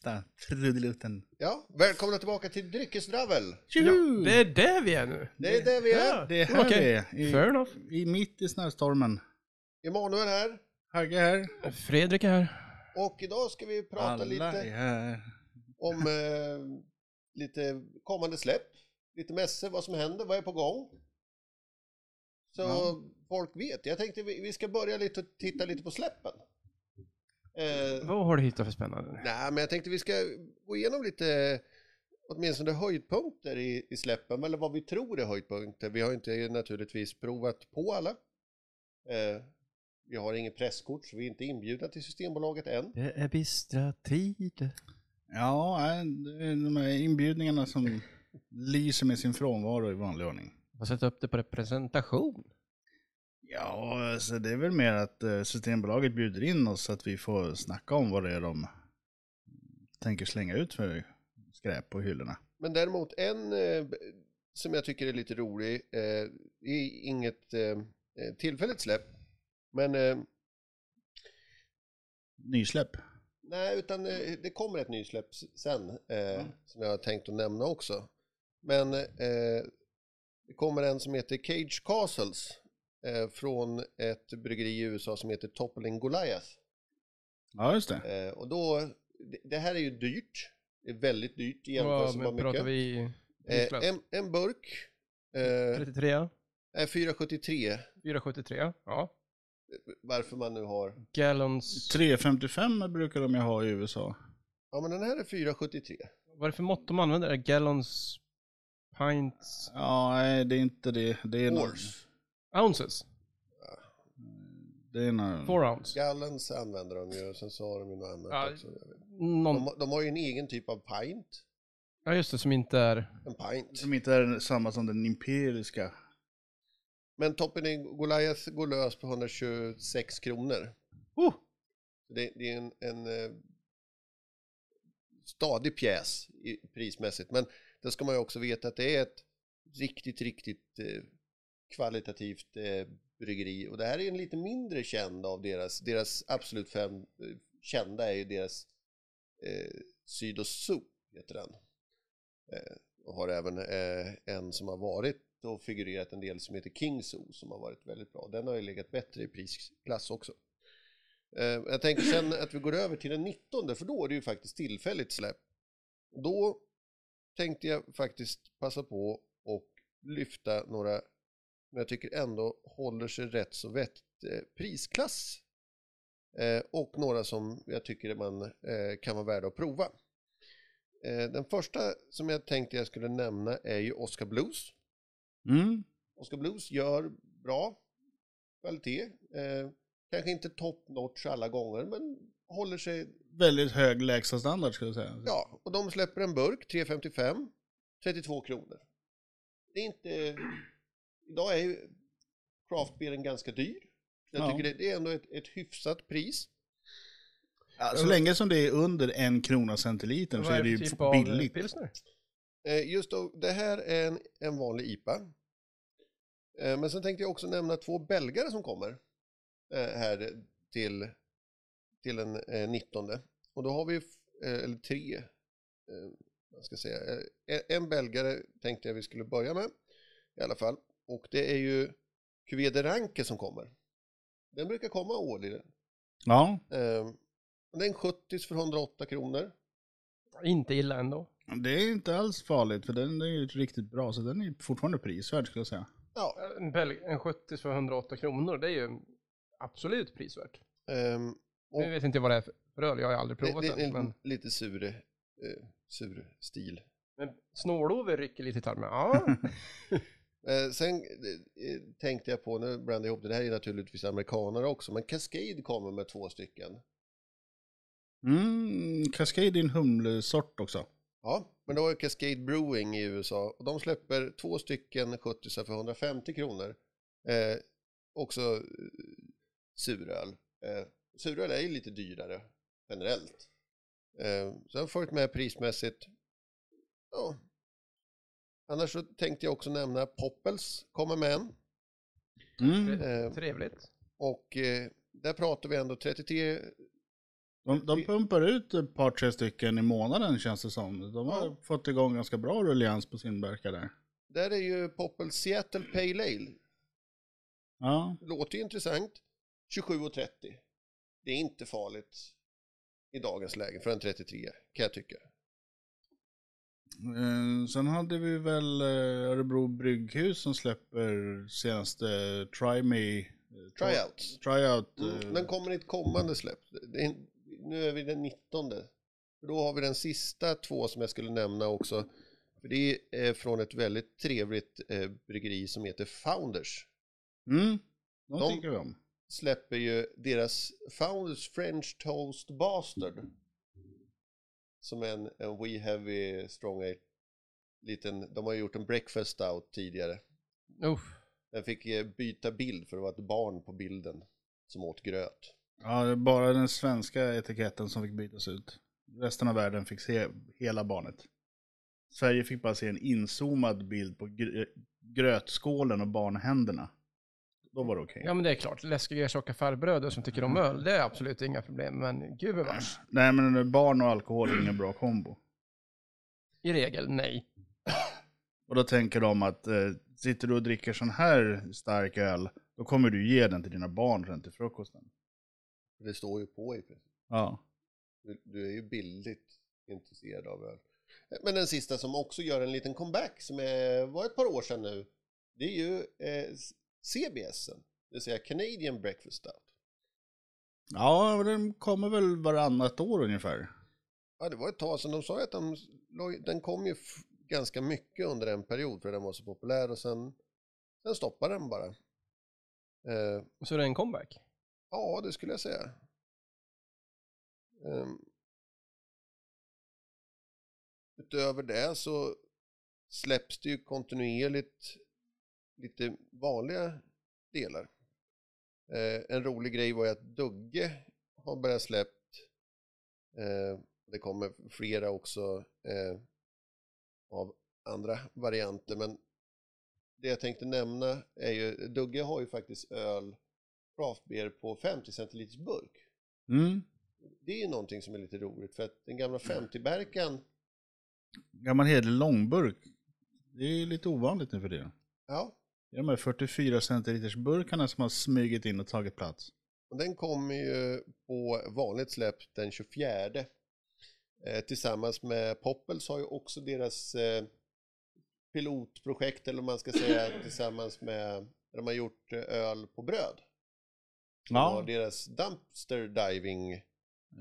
sista trudelutten. Ja, välkomna tillbaka till Dryckesdravel. Tjoho! Det är det vi är nu. Det är det vi är. Ja. Det är här Okej, vi är. I, Fair enough. i, mitt i snöstormen. Emanuel här. Hagge här. Fredrik är här. Och idag ska vi prata Alla lite är här. om eh, lite kommande släpp. Lite mässor, vad som händer, vad är på gång. Så Ja. folk vet. Jag tänkte vi, vi ska börja lite och titta lite på släppen. Eh, Vad har du hittat för spännande? nej, men jag tänkte vi ska gå igenom lite åtminstone höjdpunkter i, i släppen, eller vad vi tror är höjdpunkter. Vi har inte naturligtvis provat på alla. Eh, vi har inget presskort, så vi är inte inbjudna till Systembolaget än. Det är bistra tider. Ja, de här inbjudningarna som lyser med sin frånvaro i vanlig ordning. Får sätta upp det på representation. Ja, alltså det är väl mer att eh, Systembolaget bjuder in oss så att vi får snacka om vad det är de tänker slänga ut för skräp på hyllorna. Men däremot en eh, som jag tycker är lite rolig, eh, är inget eh, tillfälligt släpp, men eh, Nysläpp. nej, utan det kommer ett nysläpp sen eh, som jag har tänkt att nämna också. Men det kommer en som heter Cage Castles från ett bryggeri i USA som heter Toppling Goliath. Ja, just det. Eh, och då, det, det här är ju dyrt, det är väldigt dyrt i jämförelse med men pratar mycket. vi Eh, en, en burk eh, 33? är 473. 473? Ja. Varför man nu har... Gallons... 3,55 brukar de ju ha i USA. Ja men den här är 473. Vad är det för mått de använder? Gallons... Pints... Ja, nej, det är inte det. Det är nog... Ounces? Det är nog... Four ounce? Gallons använder de ju, sen så har de ju något annat Ja, också. Någon... De, de har ju en egen typ av pint. Ja just det, som inte är... En pint. Som inte är samma som den imperiska. Men toppen i Goliath går lös på 126 kronor. Oh! Det, det är en, en eh, stadig pjäs prismässigt. Men det ska man ju också veta att det är ett riktigt, riktigt eh, kvalitativt eh, bryggeri. Och det här är en lite mindre känd av deras, deras absolut fem eh, kända är ju deras eh, Syd och Soup heter den. Eh, och har även eh, en som har varit och figurerat en del som heter King Zoo som har varit väldigt bra. Den har ju legat bättre i prisklass också. Eh, jag tänker sen att vi går över till den 19 för då är det ju faktiskt tillfälligt släpp. Då tänkte jag faktiskt passa på och lyfta några, men jag tycker ändå håller sig rätt så vett eh, prisklass. Eh, och några som jag tycker man eh, kan vara värda att prova. Den första som jag tänkte jag skulle nämna är ju Oscar Blues. Mm. Oscar Blues gör bra kvalitet. Kanske inte top notch alla gånger, men håller sig... Väldigt hög lägsta standard skulle jag säga. Ja, och de släpper en burk, 3,55, 32 kronor. Det är inte... Idag är ju craftbeeren ganska dyr. Jag Ja. tycker det, det är ändå ett, ett hyfsat pris. Ja, så länge som det är under en krona centilitern så är det ju typ av billigt. pilsner? Eh, just då, det här är en, en vanlig IPA. Eh, men sen tänkte jag också nämna två belgare som kommer eh, här till, till den eh, 19. Och då har vi, eller tre, vad ska jag säga, en- en belgare tänkte jag vi skulle börja med i alla fall. Och det är ju Cuvée de Ranke som kommer. Den brukar komma årligen. Ja, Eh, det är en 70 för 108 kronor. Inte illa ändå. det är inte alls farligt för den är ju riktigt bra så den är fortfarande prisvärd skulle jag säga. Ja, En, Bel- en 70 för 108 kronor, det är ju absolut prisvärt. ehm, och- Nu vet inte vad det är för öl, jag har aldrig provat det, det den. Men, lite sur, eh, sur stil. men Snålove rycker lite i tarmen. Ja, Eh, sen eh, tänkte jag på, nu blandar jag ihop det, det här är naturligtvis amerikanare också, men Cascade kommer med två stycken. Mm, Cascade är en humlesort också. Ja, men då är Cascade Brewing i USA och de släpper två stycken 70 för 150 kronor. Eh, också eh, suröl. Eh, suröl är ju lite dyrare generellt. Eh, så jag har följt med prismässigt. Ja. Annars så tänkte jag också nämna Poppels kommer med en. Mm. Eh, trevligt. och eh, där pratar vi ändå 33, De, de pumpar ut ett par, tre stycken i månaden känns det som. De har Ja. fått igång ganska bra ruljans på sin burkar där. Där är ju Poppel Seattle Pale Ale. Ja, Låter ju intressant. 27,30. Det är inte farligt i dagens läge för en 33 kan jag tycka. Eh, sen hade vi väl eh, Örebro Brygghus som släpper senaste Try Me. Tryouts. Tryout. eh, Mm, den kommer i ett kommande släpp. Är, nu är vi den 19. För Då har vi den sista två som jag skulle nämna också. För det är från ett väldigt trevligt eh, bryggeri som heter Founders. Mm, de, de- tycker vi om. Släpper ju deras Founders French Toast Bastard. Som en, en We Heavy Strong Ale. Liten, de har gjort en breakfast stout tidigare. Uff. Den fick eh, byta bild för det var ett barn på bilden som åt gröt. Ja, det är bara den svenska etiketten som fick bytas ut. Resten av världen fick se hela barnet. Sverige fick bara se en inzoomad bild på gr- grötskålen och barnhänderna. Då var det okej. Ja men det är klart, läskiga tjocka farbröder som tycker om öl, det är absolut inga problem. Men gubevars, Nej men barn och alkohol är ingen bra kombo. i regel nej. Och då tänker de att eh, sitter du och dricker sån här stark öl, då kommer du ge den till dina barn sen till frukosten. Det står ju på i princip. Ja. Du, du är ju bildligt intresserad av öl. Men den sista som också gör en liten comeback som är, var ett par år sedan nu. Det är ju eh, CBSen. Det vill säga Canadian Breakfast Stout. Ja, och den kommer väl varannat år ungefär. Ja, det var ett tag sedan. De sa att de, den kom ju ganska mycket under en period för den var så populär och sen, sen stoppade den bara. Eh, Så det är en comeback. Ja, det skulle jag säga. Ehm, utöver det så släpps det ju kontinuerligt lite vanliga delar. Eh, en rolig grej var ju att Dugge har börjat släppt. Eh, det kommer flera också eh, av andra varianter, men det jag tänkte nämna är ju, Dugge har ju faktiskt öl craft beer på 50 centiliters burk. Mm. Det är ju någonting som är lite roligt för att den gamla 50-bärkan, Gammal hederlig långburk. Det är lite ovanligt nu för det. ja, Det är de här 44 centiliters burkarna som har smugit in och tagit plats. och den kommer ju på vanligt släpp den 24. Eh, tillsammans med Poppels har ju också deras eh, pilotprojekt eller om man ska säga tillsammans med, de har gjort eh, öl på bröd. De Ja. har deras dumpster diving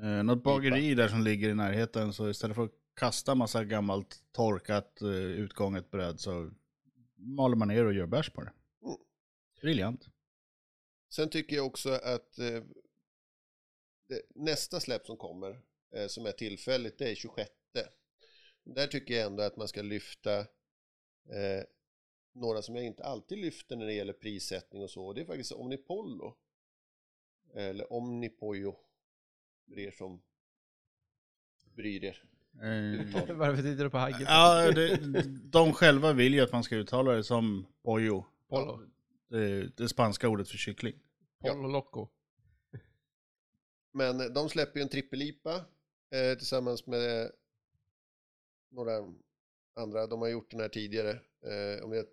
Eh, något bageri där som ligger i närheten så istället för att kasta massa gammalt torkat eh, utgånget bröd så maler man ner och gör bärs på det. Mm. Briljant. Sen tycker jag också att eh, det, nästa släpp som kommer, eh, som är tillfälligt, det är 26. Där tycker jag ändå att man ska lyfta eh, några som jag inte alltid lyfter när det gäller prissättning och så. Det är faktiskt Omnipollo. Eller Omnipojo, för er som bryr er. Eh, Varför tittar du på Hagge? ja, det, de själva vill ju att man ska uttala det som pollo. Polo. Det, det spanska ordet för kyckling. Polo Loco. Men de släpper ju en trippelipa eh, tillsammans med några andra. De har gjort den här tidigare. Eh, om det,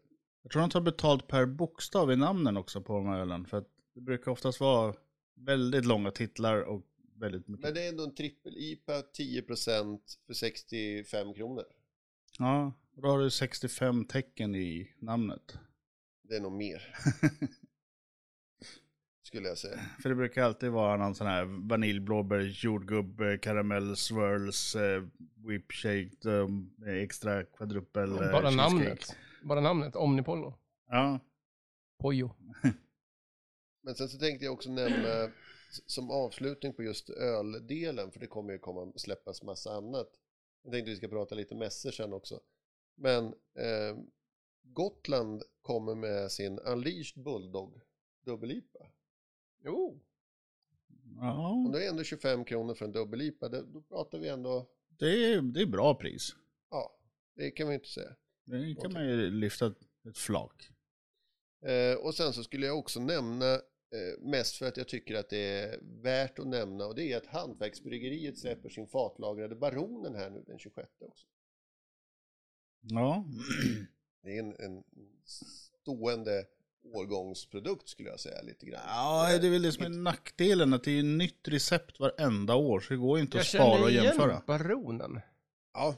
Jag tror de tar betalt per bokstav i namnen också på de här ölen. För att det brukar oftast vara väldigt långa titlar och väldigt mycket. men det är ändå en trippel-IPA 10% för 65 kronor. Ja, då har du 65 tecken i namnet. Det är nog mer. Skulle jag säga. För det brukar alltid vara någon sån här vanilj, blåbär, jordgubb, karamell, swirls, eh, whip shake, eh, extra kvadrupel, eh, Bara cheesecake. namnet. Bara namnet, Omnipollo. Ja, Pojo. Men sen så tänkte jag också nämna som avslutning på just öldelen, för det kommer ju komma släppas massa annat. Jag tänkte vi ska prata lite mässor sen också. Men eh, Gotland kommer med sin Unleashed Bulldog dubbel-IPA. Jo. Och ja det är ändå 25 kronor för en dubbel-IPA, det- då pratar vi ändå, det, är, det är bra pris. ja, det kan vi inte säga. Det kan man ju lyfta ett, flak. Eh, och sen så skulle jag också nämna mest för att jag tycker att det är värt att nämna och det är att Hantverksbryggeriet släpper sin fatlagrade Baronen här nu den 26 också. Ja, Det är en, en stående årgångsprodukt skulle jag säga lite grann. ja det är väl det som är nackdelen, att det är nytt recept varenda år, så det går inte Jag att spara känner och igen jämföra. baronen. Ja,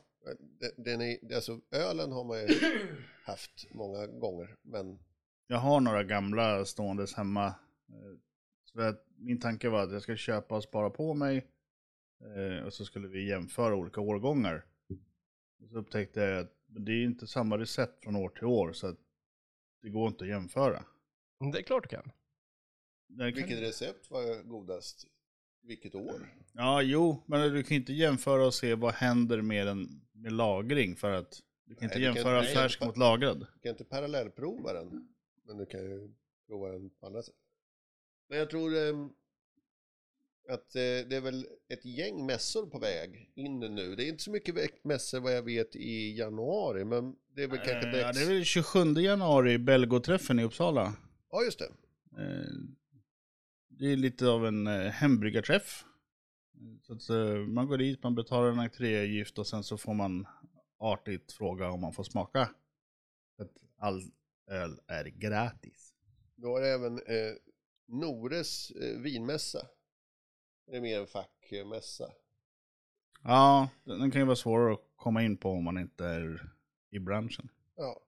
den- den är, alltså ölen har man ju haft många gånger, men Jag har några gamla ståendes hemma. Eh, Så min tanke var att jag ska köpa och spara på mig. eh, Och så skulle vi jämföra olika årgångar. Och så upptäckte jag att det är inte samma recept från år till år, så att det går inte att jämföra. Det är klart du kan. Kan- vilket recept var godast? Vilket år? Ja, jo, men du kan inte jämföra och se vad händer med, en, med lagring för att du kan Nej, inte du kan jämföra inte- färsk mot lagrad. Du kan inte parallellprova den, men du kan ju prova den på andra sätt. Men jag tror ehm, att eh, det är väl ett gäng mässor på väg in nu. Det är inte så mycket mässor vad jag vet i januari, men det är väl kanske Eh, dags. Ja, det är väl 27 januari, Belgoträffen i Uppsala. Ja, just det. Eh, Det är lite av en hembryggarträff. Så att man går dit, man betalar en entréavgift och sen så får man artigt fråga om man får smaka. För att all öl är gratis. Då har även eh, Nores eh, vinmässa. Det är mer en fackmässa. Ja, den kan ju vara svårare att komma in på om man inte är i branschen. Ja.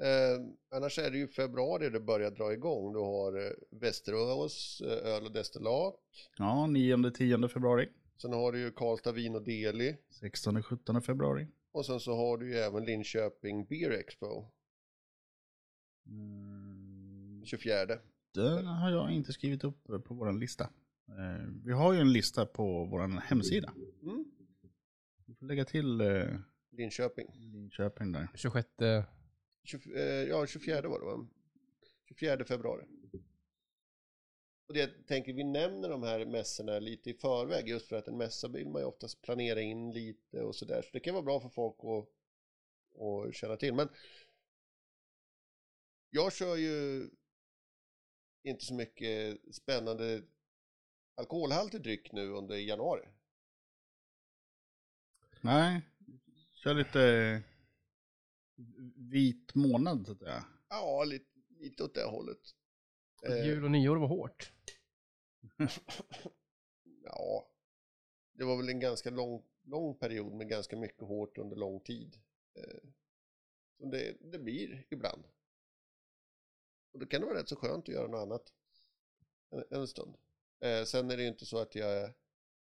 Eh, annars är det ju februari det börjar dra igång. Du har eh, Västerås eh, öl och destillat. Ja, 9-10 februari. Sen har du ju Karlstad Vin och Deli. 16-17 februari. Och sen så har du ju även Linköping Beer Expo. Mm, 24. Den har jag inte skrivit upp på vår lista. Eh, Vi har ju en lista på vår hemsida. Mm. Vi får lägga till eh, Linköping. Linköping där. 26. 20, eh, ja, 24 var det va? 24 februari. Och det jag tänker, vi nämner de här mässorna lite i förväg just för att en mässa vill man ju oftast planera in lite och sådär. Så det kan vara bra för folk att, att känna till. Men jag kör ju inte så mycket spännande alkoholhaltig dryck nu under januari. Nej, kör lite vit månad så att säga. Ja, lite, lite åt det hållet. Eh, Jul och nyår var hårt. Ja, det var väl en ganska lång, lång period med ganska mycket hårt under lång tid. Eh, Som det, det blir ibland. Och då kan det vara rätt så skönt att göra något annat en, en stund. Eh, Sen är det ju inte så att jag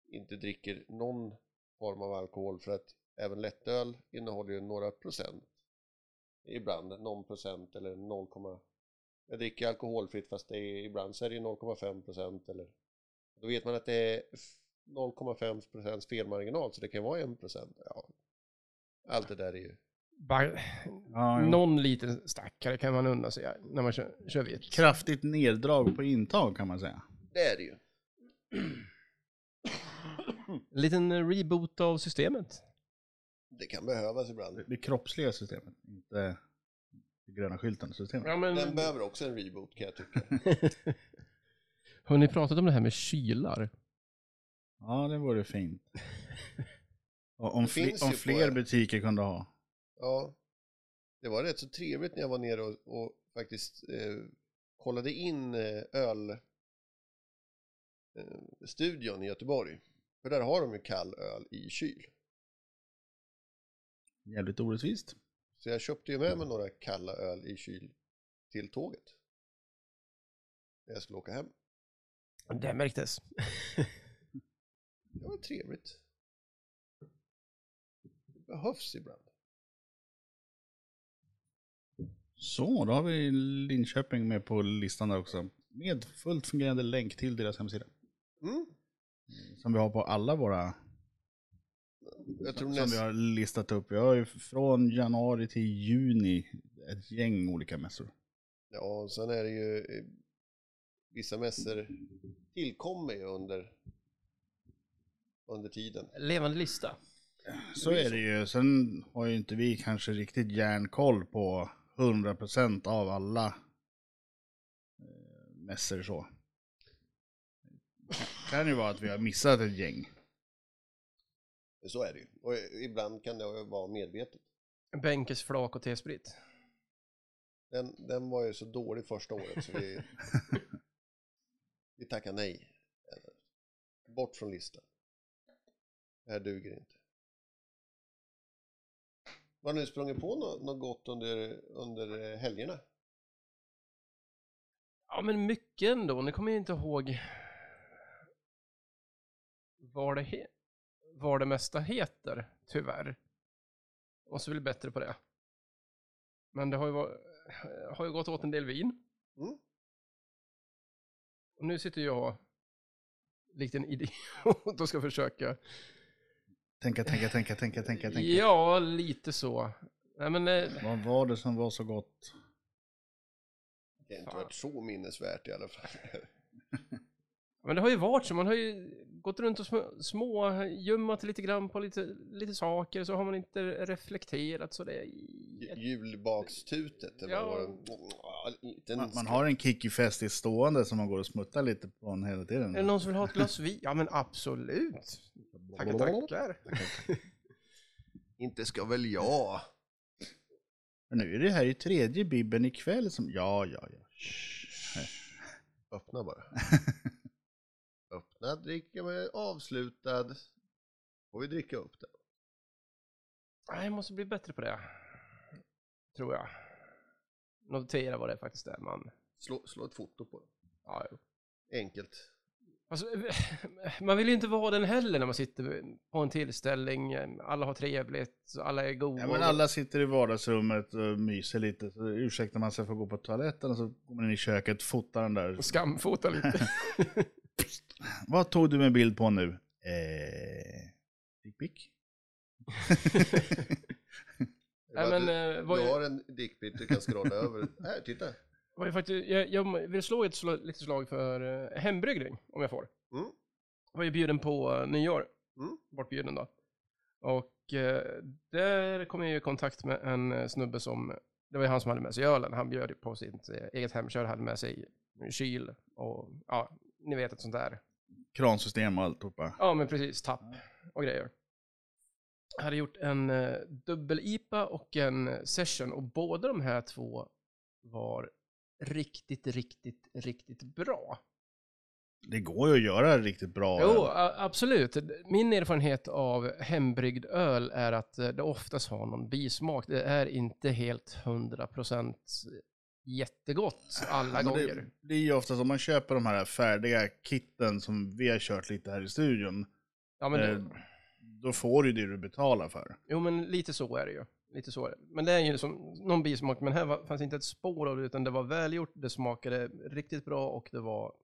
inte dricker någon form av alkohol för att även lättöl innehåller ju några procent. Ibland någon procent eller 0, jag dricker alkoholfritt fast det är, ibland så är det 0,5 procent eller då vet man att det är 0,5 procents felmarginal så det kan vara 1 procent. Ja. Allt det där är ju... Bara, Ja, jo. någon liten stackare kan man unna sig när man kör, kör vitt. Kraftigt neddrag på intag kan man säga. Det är det ju. En liten reboot av systemet. Det kan behövas ibland. Det kroppsliga systemet, inte det gröna skylten systemet. Ja, men... Den behöver också en reboot kan jag tycka. Har ni pratat om det här med kylar? Ja, det vore fint. Och om, Det fler, finns om fler butiker kunde ha. Ja. Det var rätt så trevligt när jag var nere och, och faktiskt eh, kollade in eh, öl eh, i Göteborg. För där har de ju kall öl i kyl. Jävligt orättvist. Så jag köpte ju med mig några kalla öl i kyl till tåget. När jag skulle åka hem. Det märktes. Det var trevligt. Det behövs ibland. Så, då har vi Linköping med på listan där också. Med fullt fungerande länk till deras hemsida. Mm. Som vi har på alla våra, Jag tror som vi har listat upp. Vi har ju från januari till juni ett gäng olika mässor. Ja, och sen är det ju eh, vissa mässor tillkommer ju under under tiden. Levande lista. Så är det ju. Sen har ju inte vi kanske riktigt järnkoll på 100% av alla eh, mässor så. Kan ju vara att vi har missat ett gäng. Så är det ju. Och ibland kan det vara medvetet. Bänkes flak och T-sprit. Den, den var ju så dålig första året så vi, vi tackar nej. Bort från listan. Det här duger inte. Har ni sprungit på något, något gott under, under helgerna? Ja, men mycket ändå. Nu kommer jag inte ihåg vad det, vad det mesta heter, tyvärr. Måste bli bättre på det. Men det har ju, varit, har ju gått åt en del vin. Mm. Och nu sitter jag likt en idiot och ska försöka. Tänka, tänka, tänka, tänka, tänka, tänka. Ja, lite så. Nej, men, eh, Vad var det som var så gott? Det har inte varit så minnesvärt i alla fall. men det har ju varit så. Man har ju gått runt och små, små gömmat lite grann på lite, lite saker. Så har man inte reflekterat så det är Ju- Julbakstutet. Det Ja. var en Man, man har en kickifest i stående som man går och smuttar lite på en hela tiden. Är det någon som vill ha ett glas vin? Ja men absolut. Tackar, tackar. Inte ska väl jag. Men nu är det här ju tredje bibben ikväll som... Ja, ja, ja. Öppna bara. Öppna, dricka med avslutad. Får vi dricka upp den. Nej, jag måste bli bättre på det. Tror jag. Notera vad det faktiskt är man... Slå, slå ett foto på den. Ja, jo. Enkelt. Alltså, man vill ju inte vara den heller när man sitter på en tillställning. Alla har trevligt, alla är goda. Ja, men alla sitter i vardagsrummet och myser lite. Så ursäktar man sig för att gå på toaletten och så går man in i köket, fotar den där. Skamfota lite. Vad tog du med bild på nu? Eh... Dick pic? Nej, men, du, eh, vad du är- har en dickpic du kan scrolla över. Här, titta. Var ju faktiskt, jag, jag vill slå ett slag, litet slag för uh, hembryggning, om jag får. Mm. Jag var ju bjuden på uh, nyår. Mm. Bortbjuden då. Och eh, där kom jag ju i kontakt med en eh, snubbe som, det var ju han som hade med sig ölen. Han bjöd på sitt eh, eget hemkör, hade med sig kyl och ja, ni vet ett sånt där. Kransystem och alltihopa. Ja, men precis, tapp och grejer. Jag hade gjort en eh, dubbel-IPA och en session och båda de här två var riktigt, riktigt, riktigt bra. Det går ju att göra riktigt bra. Jo, absolut. Min erfarenhet av hembryggd öl är att eh, det oftast har någon bismak. Det är inte helt 100% jättegott alla Men gånger. Det, det är ju ofta som man köper de här färdiga kitten som vi har kört lite här i studion. Ja, men det, Eh, Då får du det du betalar för. Jo, men lite så är det ju. Lite så. Men det är ju som någon bismak, men här var, fanns inte ett spår av det, utan det var välgjort, det smakade riktigt bra och det var...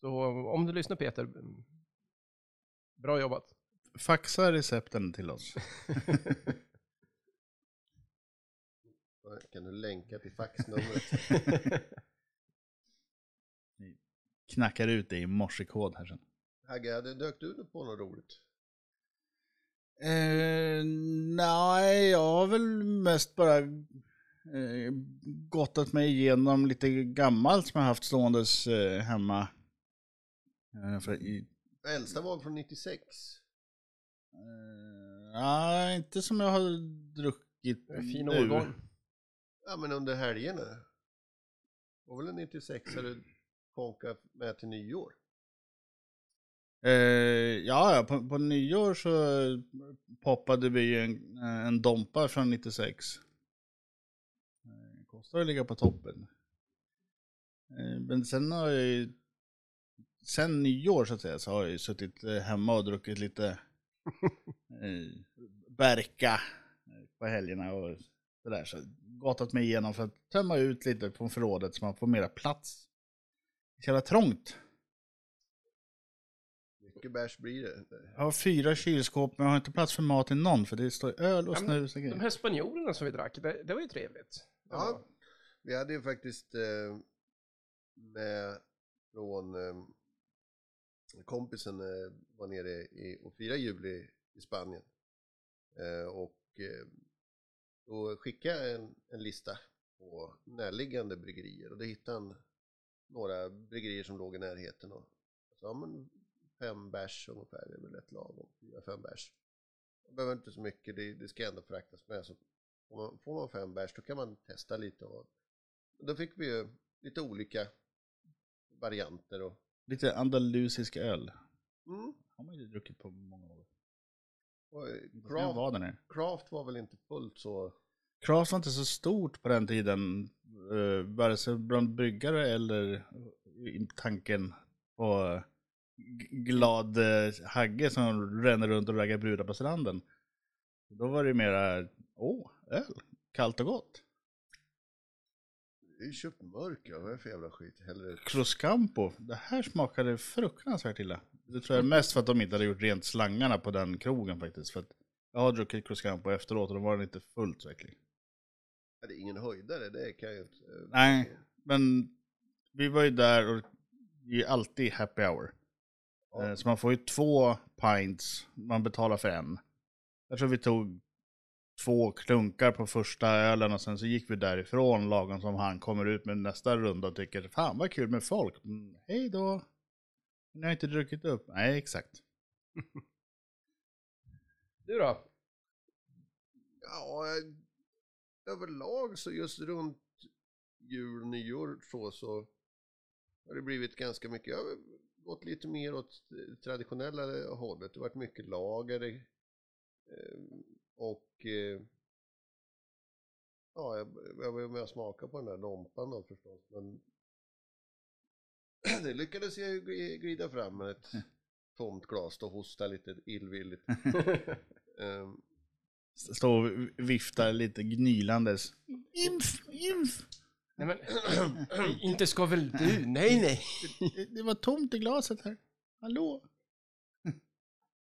Så om du lyssnar Peter, mm, bra jobbat. Faxa recepten till oss. Kan du länka till faxnumret? Knackar ut det i morsekod här sen. Hagge, dök du på något roligt? Eh, nej, jag har väl mest bara eh, gottat mig igenom lite gammalt som jag haft ståendes eh, hemma. Eh, för i, Äldsta var från 96. eh, nej, inte som jag har druckit fin nu. årgång. Ja, men under helgerna. var väl en 96 du konka med till nyår? Eh, ja, på, på nyår så poppade vi ju en, en Dompa från 96. Eh, kostar att ligga på toppen. Eh, men sen har jag ju, sen nyår så att säga, så har jag ju suttit eh, hemma och druckit lite eh, Berka eh, på helgerna och sådär. Så gottat mig igenom för att tömma ut lite från förrådet så man får mera plats. Det är så jävla trångt. Mycket bärs blir det. Jag har fyra kylskåp men jag har inte plats för mat i någon för det står öl och snus och De grejer. här spanjorerna som vi drack, det, det var ju trevligt. Ja, vi hade ju faktiskt eh, med från eh, kompisen eh, var nere i, och firade jul i, i Spanien. Eh, och eh, då skickade jag en, en lista på närliggande bryggerier och det hittade han några bryggerier som låg i närheten och ja men fem bärs ungefär, det är väl rätt lagom, fyra, fem bärs. Man behöver inte så mycket, det, det ska ändå fraktas med. Så får, man, får man fem bärs då kan man testa lite. Och, då fick vi ju lite olika varianter. Och, Lite andalusisk öl. mm, har man ju druckit på många år. och eh, Craft. Var den är. craft var väl inte fullt så... Craft var inte så stort på den tiden, uh, vare sig bland bryggare eller i tanken på glad uh, Hagge som ränner runt och raggar brudar på stranden. Då var det mera, åh, öl, kallt och gott. Ju köpt mörk, ja. vad är det för jävla skit? Hellre... Cruzcampo, det här smakade fruktansvärt illa. Det tror jag är mest för att de inte hade gjort rent slangarna på den krogen faktiskt. För att jag har druckit Cruzcampo efteråt och då var den inte fullt så äcklig. Det är ingen höjdare, det kan jag ju inte... eh, Nej, men vi var ju där och det är alltid happy hour. Ja. Eh, Så man får ju två pints, man betalar för en. Jag tror vi tog två klunkar på första ölen och sen så gick vi därifrån lagom som han kommer ut med nästa runda och tycker fan vad kul med folk. Mm, hej då. Ni har inte druckit upp. Nej, exakt. Du då? Ja, överlag så just runt jul, nyår så, så har det blivit ganska mycket, jag gått lite mer åt traditionella hållet. Det har varit mycket lager eh, och eh, ja, jag, jag var med och smaka på den där Dompan då förstås, men det lyckades jag ju gli- glida fram med ett tomt glas och hosta lite illvilligt. Ehm, Stå och vifta lite gnylandes. Inf, inf. Nej men, inte ska väl du? Nej, nej. Det, det var tomt i glaset här. Hallå?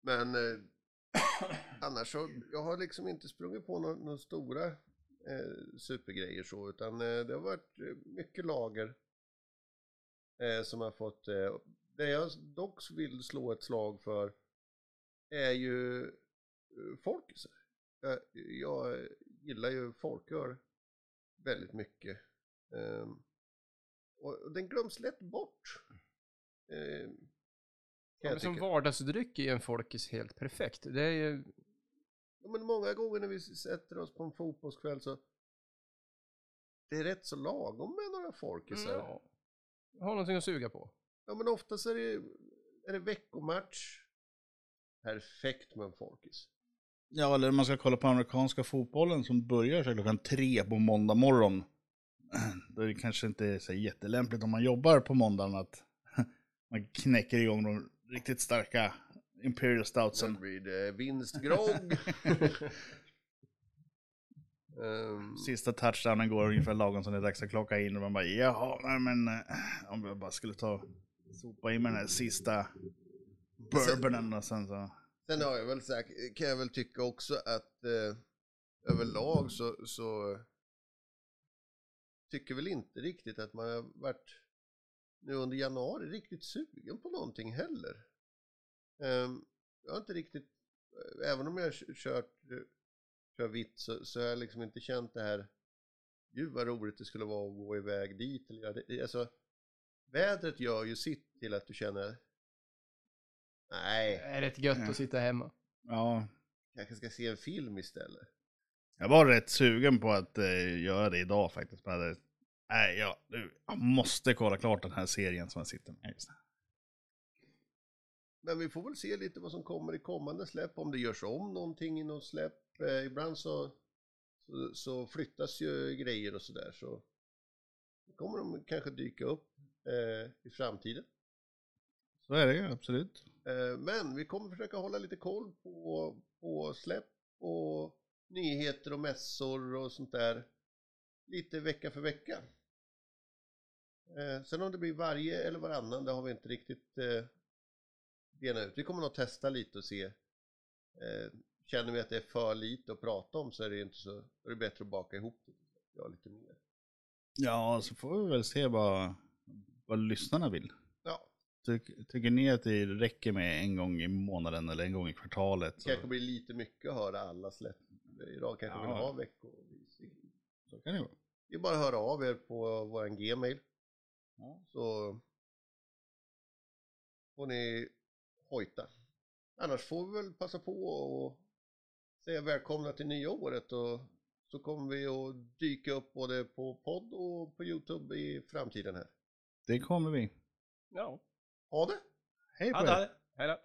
Men eh, annars så, jag har liksom inte sprungit på några, några stora eh, supergrejer så, utan eh, det har varit eh, mycket lager eh, som har fått, eh, det jag dock vill slå ett slag för är ju eh, folkisar. Jag, jag gillar ju folköl väldigt mycket. Ehm, och den glöms lätt bort. Ehm, Ja, som vardagsdryck är en folkis helt perfekt. Det är ju... Ja, men många gånger när vi sätter oss på en fotbollskväll så det är rätt så lagom med några folkisar. Ja. Ja. Har någonting att suga på. men oftast är det, är det veckomatch. Perfekt med en folkis. Ja, eller man ska kolla på amerikanska fotbollen som börjar klockan tre på måndag morgon. Då är det kanske inte så jättelämpligt om man jobbar på måndagen att man knäcker igång de riktigt starka Imperial Sen Stoutsen. blir det vinstgrogg. Ehm, Sista touchdownen går ungefär lagom som det är dags att klocka in och man bara jaha, nej men eh, om jag bara skulle ta sopa in med den här sista bourbonen och sen så. Sen har jag väl sagt, kan jag väl tycka också att eh, överlag så, så tycker väl inte riktigt att man har varit nu under januari riktigt sugen på någonting heller. Ehm, jag har inte riktigt, eh, även om jag har kört, kör vitt så, så har jag liksom inte känt det här, gud vad roligt det skulle vara att gå iväg dit. Eller, göra det. alltså, vädret gör ju sitt till att du känner, nej, Det är rätt gött att sitta hemma. Ja, kanske ska se en film istället. Jag var rätt sugen på att eh, göra det idag faktiskt. Men jag hade- nej, ja, nu, jag måste kolla klart den här serien som jag sitter med. Men vi får väl se lite vad som kommer i kommande släpp, om det görs om någonting i något släpp. Eh, ibland så, så, så flyttas ju grejer och sådär så kommer de kanske dyka upp eh, i framtiden. Så är det ju, absolut. Eh, men vi kommer försöka hålla lite koll på, på släpp och nyheter och mässor och sånt där lite vecka för vecka. Eh, sen om det blir varje eller varannan, det har vi inte riktigt eh, benat ut. Vi kommer nog testa lite och se. Eh, känner vi att det är för lite att prata om så är det inte så, är det bättre att baka ihop det. Ja, lite mer. Ja, så får vi väl se vad, vad lyssnarna vill. Ja, Tyck, tycker ni att det räcker med en gång i månaden eller en gång i kvartalet? det Så, kanske blir lite mycket att höra alla släpp. Idag kanske Ja. vill ha veckovis. så kan det vara. Det är bara att höra av er på vår gmail. Ja. Så får ni hojta. Annars får vi väl passa på och säga välkomna till nya året och så kommer vi att dyka upp både på podd och på Youtube i framtiden här. Det kommer vi. Ja, Ha det! Hej på er! det. Hej då.